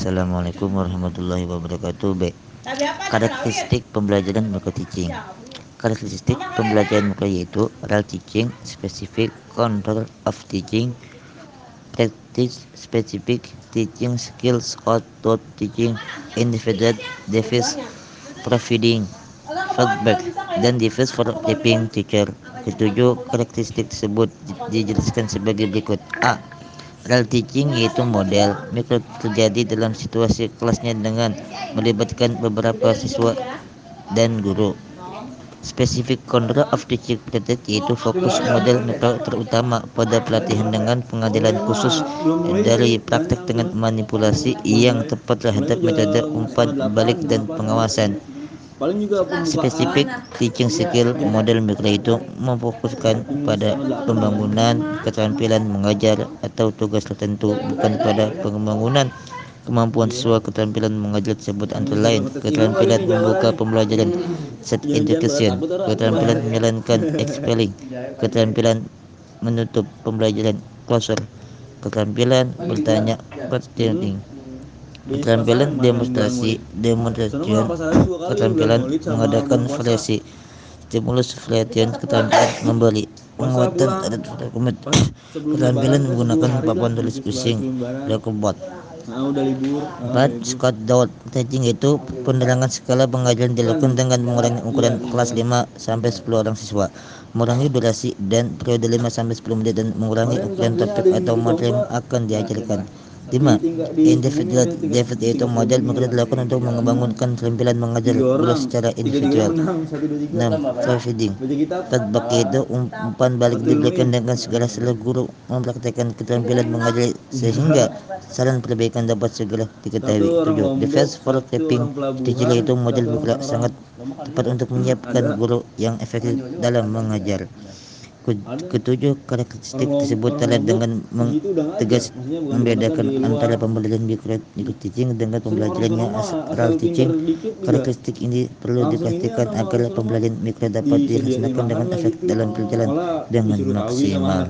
Assalamualaikum warahmatullahi wabarakatuh. B. Karakteristik pembelajaran micro teaching. Karakteristik pembelajaran micro yaitu real teaching, specific control of teaching, practice specific teaching skills, output teaching, individual device providing feedback dan device for helping teacher. Ketujuh karakteristik tersebut dijelaskan sebagai berikut. A. Real teaching yaitu model mikro terjadi dalam situasi kelasnya dengan melibatkan beberapa siswa dan guru. Specific control of teaching method yaitu fokus model mikro terutama pada pelatihan dengan pengadilan khusus dari praktek dengan manipulasi yang tepat terhadap metode umpan balik dan pengawasan. Spesifik teaching skill model mikro itu memfokuskan pada pembangunan keterampilan mengajar atau tugas tertentu bukan pada pembangunan. Kemampuan siswa keterampilan mengajar tersebut antara lain keterampilan membuka pembelajaran set education keterampilan menjalankan expelling keterampilan menutup pembelajaran closure keterampilan bertanya questioning keterampilan demonstrasi demonstration keterampilan mengadakan variasi. stimulus variation keterampilan memberi penguatan terhadap dokumen keterampilan menggunakan papan tulis pusing. blackboard Empat, Scott Dowd Teaching itu penerangan skala pengajaran dilakukan dengan mengurangi ukuran kelas 5 sampai 10 orang siswa, mengurangi durasi dan periode 5 sampai 10 menit dan mengurangi ukuran topik atau materi yang akan diajarkan. 5. Individual David yaitu model mungkin dilakukan untuk mengembangkan keterampilan mengajar guru secara individual. 6. Providing Tadbak yaitu umpan balik diberikan dengan segala seluruh guru mempraktekkan keterampilan mengajar sehingga saran perbaikan dapat segera diketahui. 7. Defense for Keeping Digital yaitu model mikro sangat tepat untuk menyiapkan guru yang efektif dalam mengajar. Ketujuh karakteristik tersebut telah dengan tegas membedakan antara pembelajaran mikro teaching dengan pembelajarannya astral teaching. Karakteristik ini perlu dipastikan agar pembelajaran mikro dapat dilaksanakan dengan efektif dalam berjalan dengan maksimal.